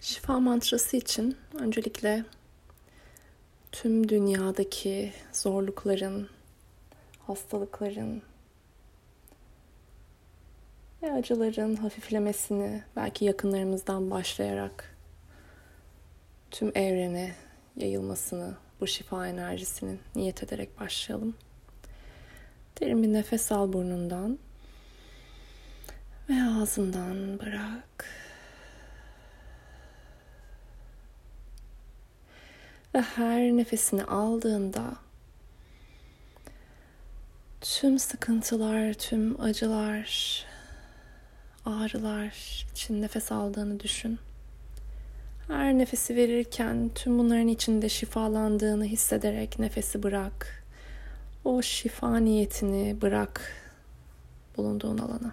Şifa mantrası için öncelikle tüm dünyadaki zorlukların, hastalıkların ve acıların hafiflemesini belki yakınlarımızdan başlayarak tüm evrene yayılmasını bu şifa enerjisinin niyet ederek başlayalım. Derin bir nefes al burnundan ve ağzından bırak. Ve her nefesini aldığında tüm sıkıntılar, tüm acılar, ağrılar için nefes aldığını düşün. Her nefesi verirken tüm bunların içinde şifalandığını hissederek nefesi bırak. O şifa niyetini bırak bulunduğun alana.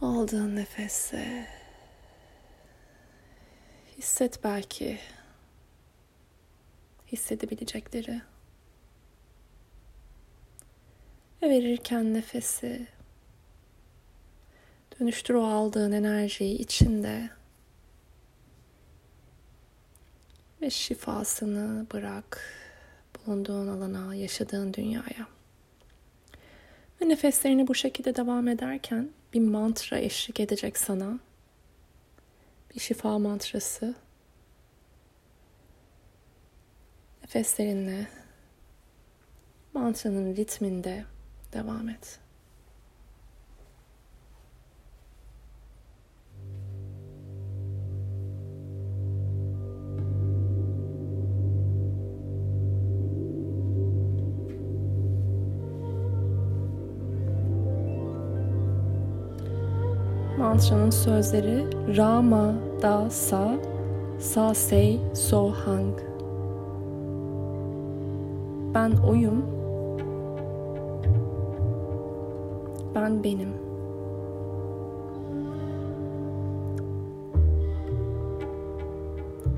Aldığın nefese hisset belki hissedebilecekleri. Ve verirken nefesi dönüştür o aldığın enerjiyi içinde ve şifasını bırak bulunduğun alana, yaşadığın dünyaya. Ve nefeslerini bu şekilde devam ederken bir mantra eşlik edecek sana. Bir şifa mantrası. Nefeslerinle mantranın ritminde devam et. Mantranın sözleri Rama Da Sa Sa Sei So Hang. Ben oyum. Ben benim.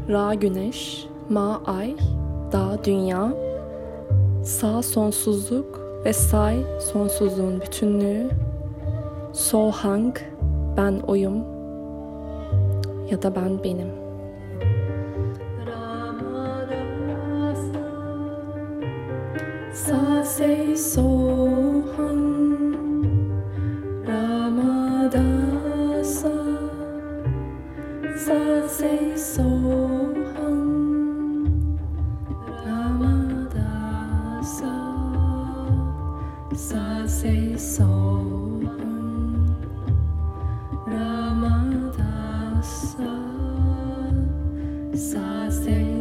Ra güneş, Ma ay, Da dünya, Sa sonsuzluk ve Say sonsuzluğun bütünlüğü, So Hang ben oyum ya da ben benim. Sa se so say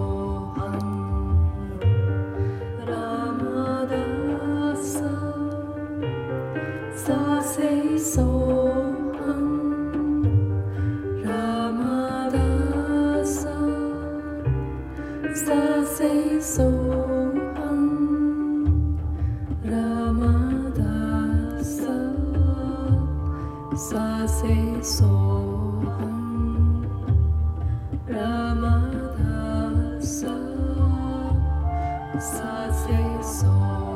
sa se so hum Ramadasa sa se so hum Ramadasa sa se so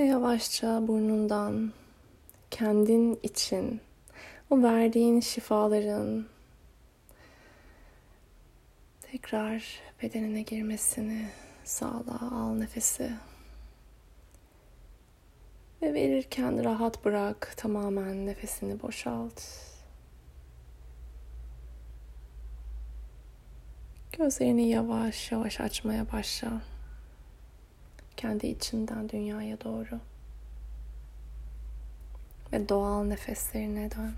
Ve yavaşça burnundan kendin için o verdiğin şifaların tekrar bedenine girmesini sağla. Al nefesi. Ve verirken rahat bırak. Tamamen nefesini boşalt. Gözlerini yavaş yavaş açmaya başla. Kendi içinden dünyaya doğru. Ve doğal nefeslerine dön.